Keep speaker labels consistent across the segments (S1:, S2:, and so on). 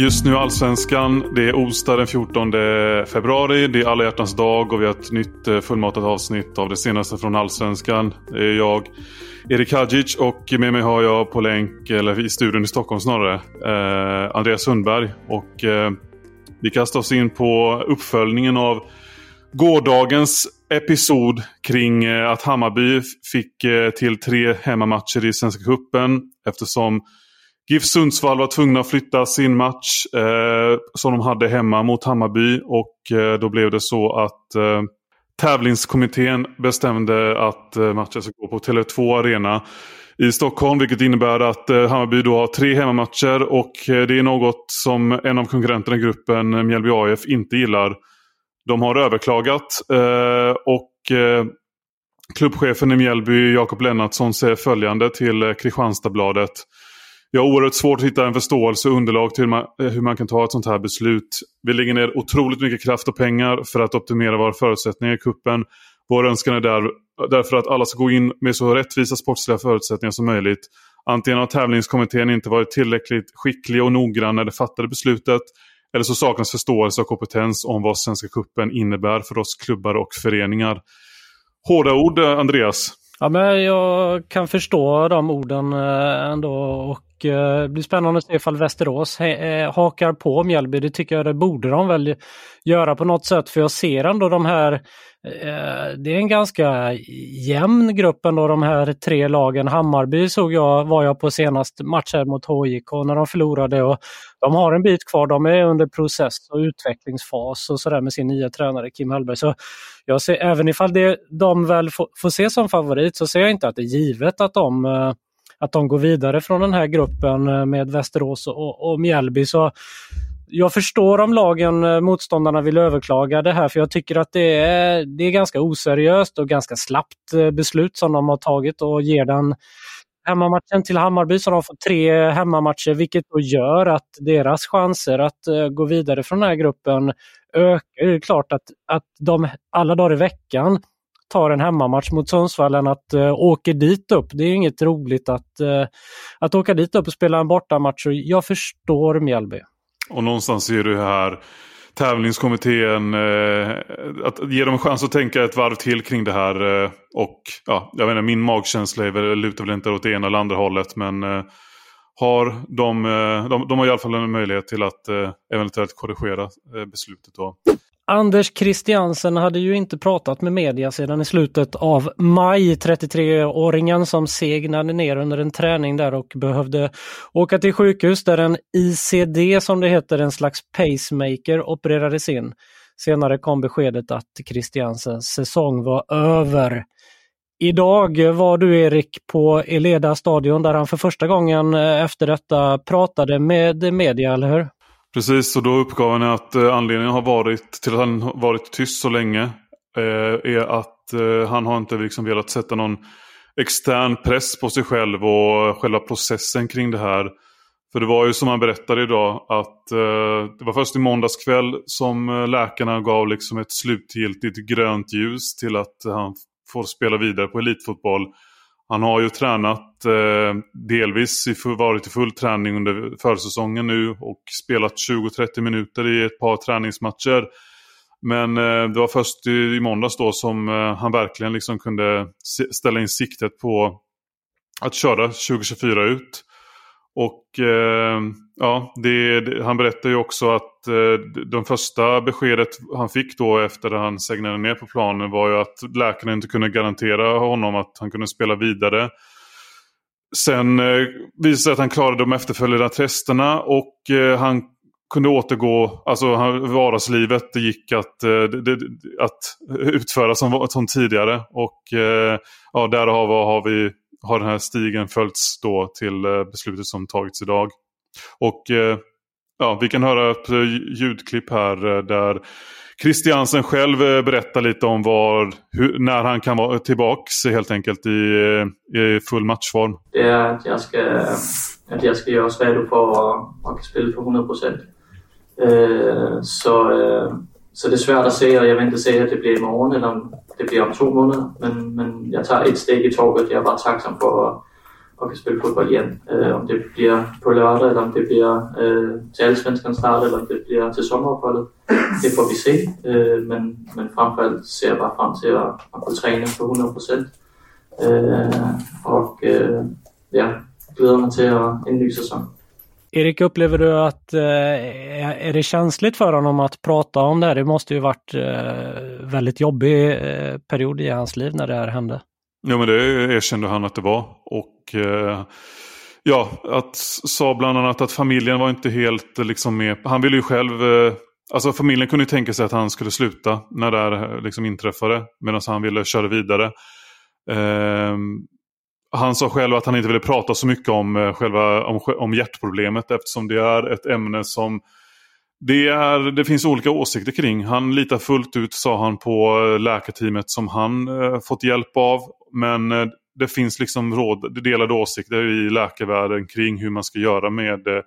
S1: Just nu Allsvenskan. Det är onsdag den 14 februari. Det är alla hjärtans dag och vi har ett nytt eh, fullmatat avsnitt av det senaste från Allsvenskan. Det är jag, Erik Hadjic och med mig har jag på länk, eller i studion i Stockholm snarare, eh, Andreas Sundberg. Och eh, vi kastar oss in på uppföljningen av gårdagens episod kring eh, att Hammarby fick eh, till tre hemmamatcher i Svenska Cupen eftersom GIF Sundsvall var tvungna att flytta sin match eh, som de hade hemma mot Hammarby. Och eh, då blev det så att eh, tävlingskommittén bestämde att eh, matchen ska gå på Tele2 Arena i Stockholm. Vilket innebär att eh, Hammarby då har tre hemmamatcher. Och eh, det är något som en av konkurrenterna i gruppen, eh, Mjällby AF, inte gillar. De har överklagat eh, och eh, klubbchefen i Mjällby, Jakob Lennartsson, säger följande till eh, Kristianstadsbladet. Jag har oerhört svårt att hitta en förståelse och underlag till hur man, eh, hur man kan ta ett sånt här beslut. Vi lägger ner otroligt mycket kraft och pengar för att optimera våra förutsättningar i kuppen. Vår önskan är där, därför att alla ska gå in med så rättvisa sportsliga förutsättningar som möjligt. Antingen har tävlingskommittén inte varit tillräckligt skicklig och noggrann när det fattade beslutet. Eller så saknas förståelse och kompetens om vad Svenska Cupen innebär för oss klubbar och föreningar. Hårda ord, eh, Andreas.
S2: Ja, men jag kan förstå de orden eh, ändå och eh, det blir spännande att se ifall Västerås eh, hakar på Mjällby. Det tycker jag det borde de väl göra på något sätt för jag ser ändå de här eh, det är en ganska jämn grupp ändå de här tre lagen. Hammarby såg jag, var jag på senast matcher mot HIK när de förlorade och de har en bit kvar. De är under process och utvecklingsfas och sådär med sin nya tränare Kim Hellberg. Så jag ser, även ifall det, de väl får, får se som favorit så ser jag inte att det är givet att de, eh, att de går vidare från den här gruppen eh, med Västerås och, och Mjällby. Så jag förstår om lagen, eh, motståndarna vill överklaga det här för jag tycker att det är, det är ganska oseriöst och ganska slappt eh, beslut som de har tagit och ger den hemmamatchen till Hammarby så de får tre hemmamatcher vilket då gör att deras chanser att gå vidare från den här gruppen ökar. Det är klart att, att de alla dagar i veckan tar en hemmamatch mot Sundsvall än att uh, åka dit upp. Det är inget roligt att, uh, att åka dit upp och spela en bortamatch. Och jag förstår Mjällby.
S1: Och någonstans ser du här tävlingskommittén, eh, att ge dem en chans att tänka ett varv till kring det här. Eh, och ja, jag vet inte, min magkänsla är väl, lutar väl inte åt det ena eller andra hållet. Men eh, har de, eh, de, de har i alla fall en möjlighet till att eh, eventuellt korrigera eh, beslutet. Då.
S2: Anders Christiansen hade ju inte pratat med media sedan i slutet av maj. 33-åringen som segnade ner under en träning där och behövde åka till sjukhus där en ICD som det heter, en slags pacemaker, opererades in. Senare kom beskedet att Christiansens säsong var över. Idag var du Erik på Eleda stadion där han för första gången eh, efter detta pratade med media, eller hur?
S1: Precis, och då uppgav han att eh, anledningen har varit till att han varit tyst så länge eh, är att eh, han har inte liksom velat sätta någon extern press på sig själv och själva processen kring det här. För det var ju som han berättade idag att eh, det var först i måndags kväll som eh, läkarna gav liksom ett slutgiltigt grönt ljus till att han får spela vidare på elitfotboll. Han har ju tränat eh, delvis i, varit i full träning under försäsongen nu och spelat 20-30 minuter i ett par träningsmatcher. Men eh, det var först i måndags då som eh, han verkligen liksom kunde ställa in siktet på att köra 2024 ut. Och eh, ja, det, det, han berättade ju också att Eh, de första beskedet han fick då efter att han segnade ner på planen var ju att läkarna inte kunde garantera honom att han kunde spela vidare. Sen eh, visade det sig att han klarade de efterföljande testerna och eh, han kunde återgå, alltså vardagslivet det gick att, eh, det, att utföra som, som tidigare. Och eh, ja, därav har vi har den här stigen följts då till eh, beslutet som tagits idag. Och eh, ja, vi kan höra ett eh, ljudklipp här eh, där Christiansen själv eh, berättar lite om var, hur, när han kan vara tillbaks helt enkelt i, i full matchform.
S3: Det är att jag ska, att jag ska göra redo för att, att spela för 100 procent. så så det är svårt att säga. Jag vill inte säga att det blir imorgon eller om det blir om två månader. Men, men jag tar ett steg i taget. Jag är bara tacksam för att, att spela fotboll igen. Uh, om det blir på lördag eller om det blir uh, till Allsvenskan start eller om det blir till sommaruppehållet. Det får vi se. Uh, men, men framförallt ser jag bara fram till att, att få träna på 100 procent. och ja, gläder mig till en ny säsong.
S2: Erik, upplever du att eh, är det känsligt för honom att prata om det här? Det måste ju varit eh, väldigt jobbig eh, period i hans liv när det här hände.
S1: Ja, men det erkände han att det var. Och eh, ja, att sa bland annat att familjen var inte helt eh, liksom med. Han ville ju själv eh, Alltså familjen kunde ju tänka sig att han skulle sluta när det här eh, liksom inträffade. Medan han ville köra vidare. Eh, han sa själv att han inte ville prata så mycket om, själva, om, om hjärtproblemet eftersom det är ett ämne som det, är, det finns olika åsikter kring. Han litar fullt ut, sa han, på läkarteamet som han eh, fått hjälp av. Men eh, det finns liksom råd, delade åsikter i läkarvärlden kring hur man ska göra med eh,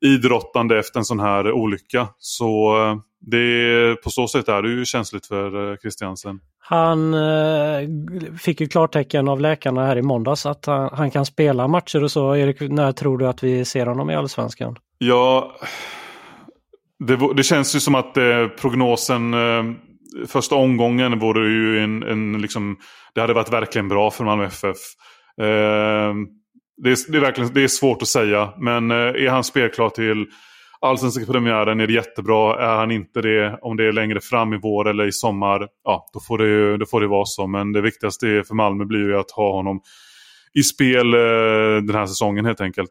S1: idrottande efter en sån här olycka. Så eh, det, på så sätt är det ju känsligt för Christiansen.
S2: Han eh, fick ju klartecken av läkarna här i måndags att han, han, kan spela matcher och så. Erik, när tror du att vi ser honom i Allsvenskan?
S1: Ja, det, det känns ju som att eh, prognosen eh, första omgången vore ju en, en liksom, det hade varit verkligen bra för Malmö FF. Eh, det, är, det, är verkligen, det är svårt att säga, men eh, är han spelklar till allsvenska premiären är det jättebra. Är han inte det, om det är längre fram i vår eller i sommar, ja då får det, då får det vara så. Men det viktigaste för Malmö blir ju att ha honom i spel eh, den här säsongen helt enkelt.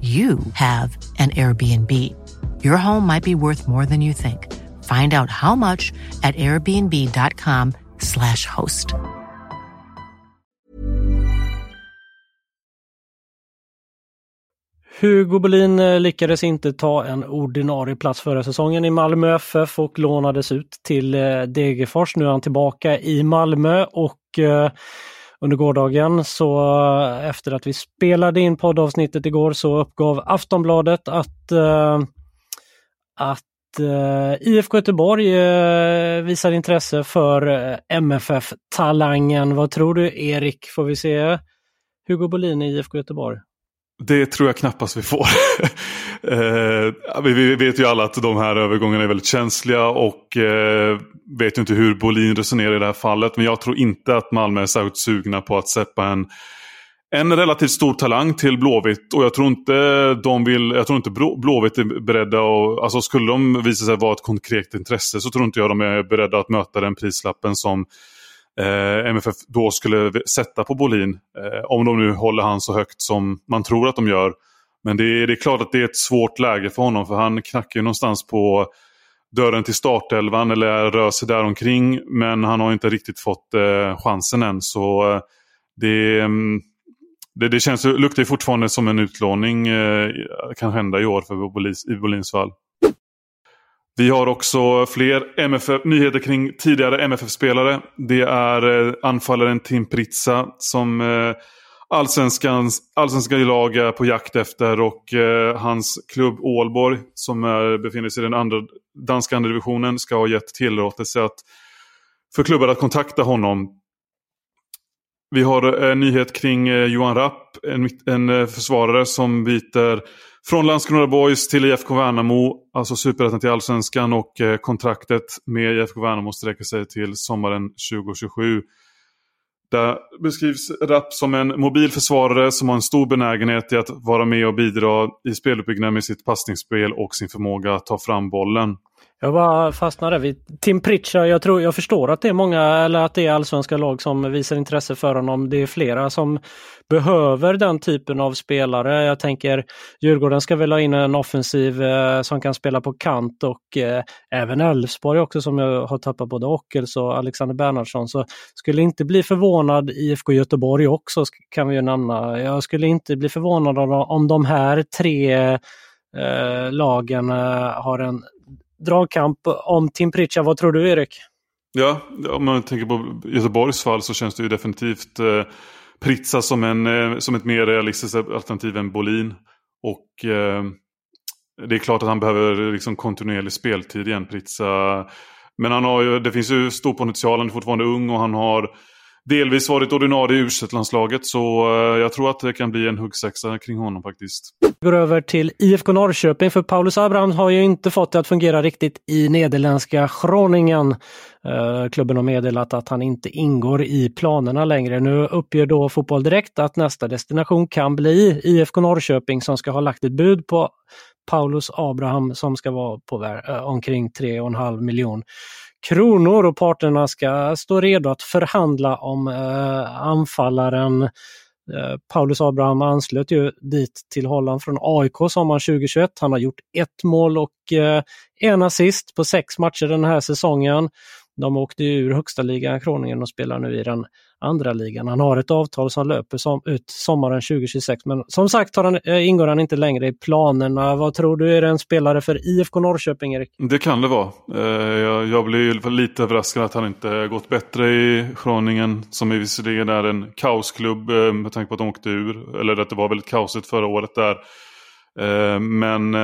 S4: you have an Airbnb. Your home might be worth more than you think. Find out how much at airbnb.com slash host.
S2: Hugo Bolin eh, lyckades inte ta en ordinarie plats förra säsongen i Malmö FF och lånades ut till eh, Degerfors. Nu är han tillbaka i Malmö och eh, under gårdagen. Så eh, efter att vi spelade in poddavsnittet igår så uppgav Aftonbladet att, eh, att eh, IFK Göteborg visar intresse för MFF-talangen. Vad tror du Erik? Får vi se Hugo Bolin i IFK Göteborg?
S1: Det tror jag knappast vi får. eh, vi vet ju alla att de här övergångarna är väldigt känsliga och eh, vet ju inte hur Bolin resonerar i det här fallet. Men jag tror inte att Malmö är särskilt sugna på att släppa en, en relativt stor talang till Blåvitt och jag tror inte de vill, jag tror inte Blåvitt är beredda att, alltså skulle de visa sig vara ett konkret intresse så tror inte jag de är beredda att möta den prislappen som eh, MFF då skulle sätta på Bolin. Eh, om de nu håller han så högt som man tror att de gör. Men det är, det är klart att det är ett svårt läge för honom för han knackar ju någonstans på dörren till startelvan eller rör sig där omkring Men han har inte riktigt fått eh, chansen än. Så eh, det, mm, det, det känns, luktar fortfarande som en utlåning eh, kan hända i år för Bolins, i Bolins fall. Vi har också fler MFF, nyheter kring tidigare MFF-spelare. Det är eh, anfallaren Tim Pritsa som eh, allsvenskans, allsvenska lag är på jakt efter och eh, hans klubb Ålborg som är, befinner sig i den andra, danska andra divisionen ska ha gett tillåtelse att, för klubbar att kontakta honom. Vi har en nyhet kring eh, Johan Rapp, en, en eh, försvarare som byter från Landskrona Boys till IFK Värnamo, alltså superettan till allsvenskan och eh, kontraktet med IFK Värnamo sträcker sig till sommaren 2027. Där beskrivs Rapp som en mobil försvarare som har en stor benägenhet i att vara med och bidra i speluppbyggnaden med sitt passningsspel och sin förmåga att ta fram bollen.
S2: Jag bara fastnade vid Tim Pritchard. Jag, tror, jag förstår att det är många, eller att det är allsvenska lag som visar intresse för honom. Det är flera som behöver den typen av spelare. Jag tänker Djurgården ska väl ha in en offensiv eh, som kan spela på kant och eh, även Elfsborg också som jag har tappat både Ockels och Alexander Bernhardsson. Så skulle inte bli förvånad IFK Göteborg också kan vi ju nämna. Jag skulle inte bli förvånad om de här tre eh, lagen eh, har en dragkamp om Tim Pritchard. Vad tror du Erik?
S1: Ja, om man tänker på Göteborgs fall så känns det ju definitivt eh, Pritsa som, en, eh, som ett mer realistiskt alternativ än Bolin. Och eh, det är klart att han behöver liksom kontinuerlig speltid igen, Pritsa. Men han har ju, det finns ju stor potential, han är fortfarande ung och han har delvis varit ordinarie i u landslaget Så eh, jag tror att det kan bli en huggsexa kring honom faktiskt.
S2: Går över till IFK Norrköping för Paulus Abraham har ju inte fått det att fungera riktigt i nederländska Groningen. Eh, klubben har meddelat att han inte ingår i planerna längre. Nu uppger då Fotboll Direkt att nästa destination kan bli IFK Norrköping som ska ha lagt ett bud på Paulus Abraham som ska vara på eh, omkring 3,5 miljon kronor och parterna ska stå redo att förhandla om eh, anfallaren. Eh, Paulus Abraham anslöt ju dit till Holland från AIK sommaren 2021. Han har gjort ett mål och eh, en assist på sex matcher den här säsongen. De åkte ur högsta ligan Kroningen och spelar nu i den andra ligan. Han har ett avtal som löper som, ut sommaren 2026 men som sagt har han, eh, ingår han inte längre i planerna. Vad tror du, är det en spelare för IFK Norrköping Erik?
S1: Det kan det vara. Eh, jag, jag blir lite överraskad att han inte gått bättre i Kroningen som är visserligen är en kaosklubb eh, med tanke på att de åkte ur. Eller att det var väldigt kaosigt förra året där. Men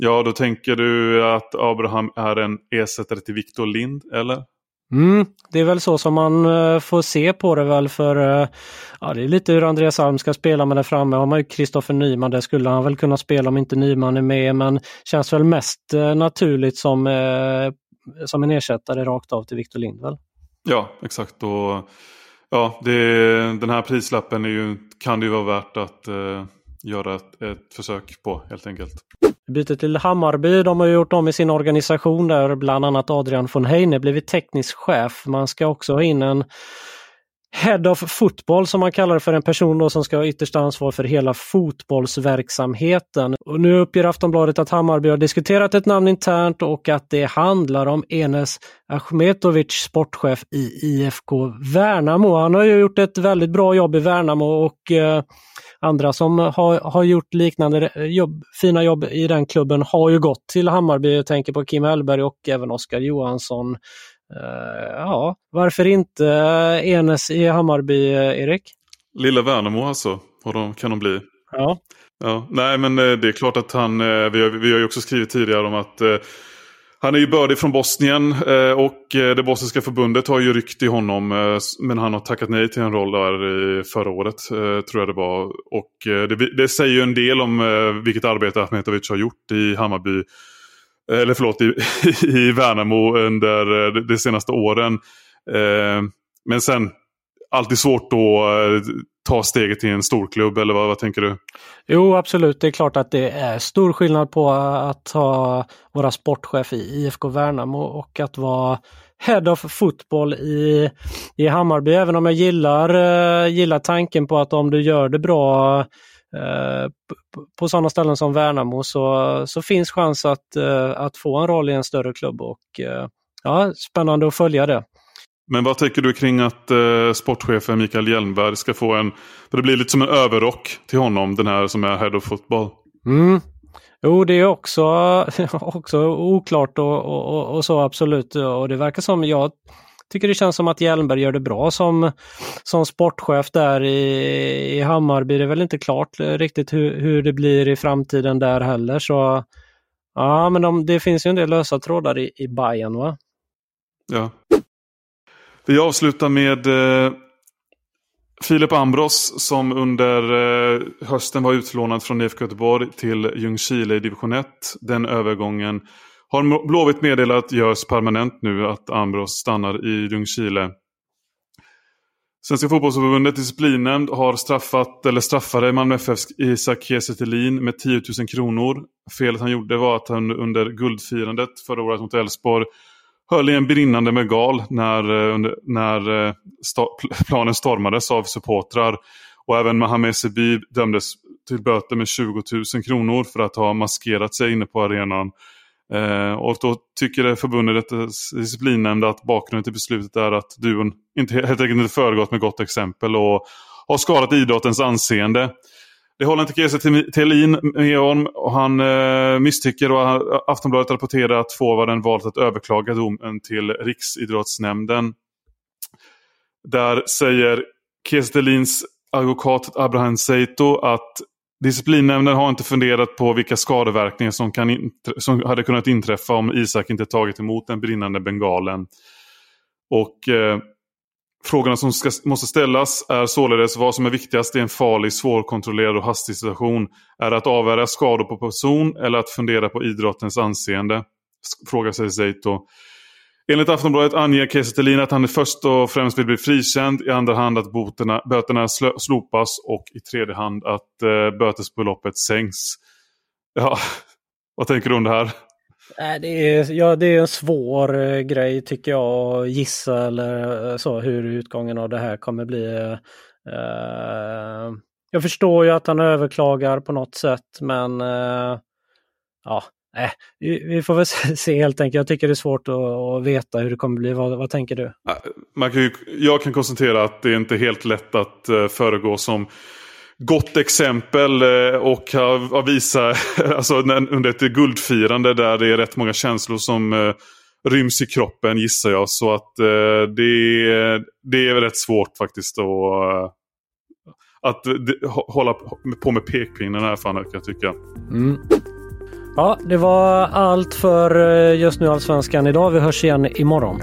S1: ja, då tänker du att Abraham är en ersättare till Victor Lind, eller?
S2: Mm, det är väl så som man uh, får se på det väl för ja, det är lite hur Andreas Alm ska spela med där framme. Har man ju Kristoffer Nyman, det skulle han väl kunna spela om inte Nyman är med men känns väl mest naturligt som, som en ersättare rakt av till Victor Lindvall.
S1: Ja, exakt. Och, ja, det, den här prislappen är ju, kan det ju vara värt att göra ett, ett försök på helt enkelt.
S2: Bytet till Hammarby. De har gjort om i sin organisation där bland annat Adrian von Heine blivit teknisk chef. Man ska också ha in en Head of Football som man kallar det för, en person då som ska ha yttersta ansvar för hela fotbollsverksamheten. Och nu uppger Aftonbladet att Hammarby har diskuterat ett namn internt och att det handlar om Enes Ahmetovic, sportchef i IFK Värnamo. Han har ju gjort ett väldigt bra jobb i Värnamo och eh, andra som har, har gjort liknande eh, jobb, fina jobb i den klubben har ju gått till Hammarby. Jag tänker på Kim Hellberg och även Oskar Johansson. Uh, ja, varför inte Enes i Hammarby, Erik?
S1: Lilla Värnamo alltså, och de kan de bli.
S2: Ja.
S1: ja. Nej men eh, det är klart att han, eh, vi har, vi har ju också skrivit tidigare om att han är ju bördig från Bosnien eh, och eh, det bosniska förbundet har ju ryckt i honom. Eh, men han har tackat nej till en roll där förra året, tror jag det var. Och det, det säger ju en del om vilket arbete Ahmetovic har gjort i Hammarby. Eller förlåt, i, i Värnamo under eh, de senaste åren. Eh, men sen, alltid svårt att eh, ta steget till en storklubb eller vad, vad tänker du?
S2: Jo absolut, det är klart att det är stor skillnad på att ha vara sportchef i IFK Värnamo och att vara Head of Football i, i Hammarby. Även om jag gillar, gillar tanken på att om du gör det bra uh, på sådana ställen som Värnamo så, så finns chans att, uh, att få en roll i en större klubb. och ja, Spännande att följa det.
S1: Men vad tänker du kring att eh, sportchefen Mikael Hjelmberg ska få en... För det blir lite som en överrock till honom, den här som är Head of Football.
S2: Mm. Jo, det är också, också oklart och, och, och, så absolut. Och det verkar som, jag tycker det känns som att Hjelmberg gör det bra som, som sportchef där i, i Hammarby. Det är väl inte klart eh, riktigt hur, hur det blir i framtiden där heller. Så ja, men de, det finns ju en del lösa trådar i, i Bayern va?
S1: Ja. Vi avslutar med eh, Filip Ambros som under eh, hösten var utlånad från IFK Göteborg till Ljungskile i division 1. Den övergången har Blåvitt meddelat görs permanent nu att Ambros stannar i Ljungskile. Svenska fotbollsförbundet disciplinnämnd har straffat, eller straffade Malmö FFs Isak Kiese med 10 000 kronor. Felet han gjorde var att han under guldfirandet förra året mot Elfsborg höll i en brinnande megal när, eh, när eh, sta, planen stormades av supportrar. Och även Mohamed Sebi dömdes till böter med 20 000 kronor för att ha maskerat sig inne på arenan. Eh, och då tycker förbundet eh, disciplinnämnd att bakgrunden till beslutet är att duon inte, helt enkelt inte föregått med gott exempel och har skadat idrottens anseende. Det håller inte Kiese Thelin med om. Och han eh, misstycker och Aftonbladet rapporterar att forwarden valt att överklaga domen till Riksidrottsnämnden. Där säger Kiese Thelins advokat Abraham Seito att disciplinnämnden har inte funderat på vilka skadeverkningar som, kan som hade kunnat inträffa om Isak inte tagit emot den brinnande bengalen. Och eh, Frågorna som ska, måste ställas är således vad som är viktigast i en farlig, svårkontrollerad och hastig situation. Är det att avvärja skador på person eller att fundera på idrottens anseende? Frågar sig Zeito. Enligt Aftonbladet anger Kiese att han först och främst vill bli frikänd, i andra hand att boterna, böterna slopas och i tredje hand att eh, bötesbeloppet sänks. Ja, vad tänker du om det här?
S2: Äh, det, är, ja, det är en svår eh, grej tycker jag att gissa eller eh, så hur utgången av det här kommer bli. Eh, jag förstår ju att han överklagar på något sätt men ja, äh, vi, vi, får väl se helt enkelt. Jag tycker det är svårt att, att veta hur det kommer bli. Vad, vad tänker du?
S1: Man kan ju, jag kan konstatera att det är inte helt lätt att uh, föregå som gott exempel eh, och har visat alltså, under ett guldfirande där det är rätt många känslor som ryms i kroppen gissar jag. Så att det, det är rätt svårt faktiskt att, att hålla på med pekpinnen här fan jag tycka.
S2: Mm. Ja, det var allt för eh, just nu Allsvenskan idag. Vi hörs igen imorgon.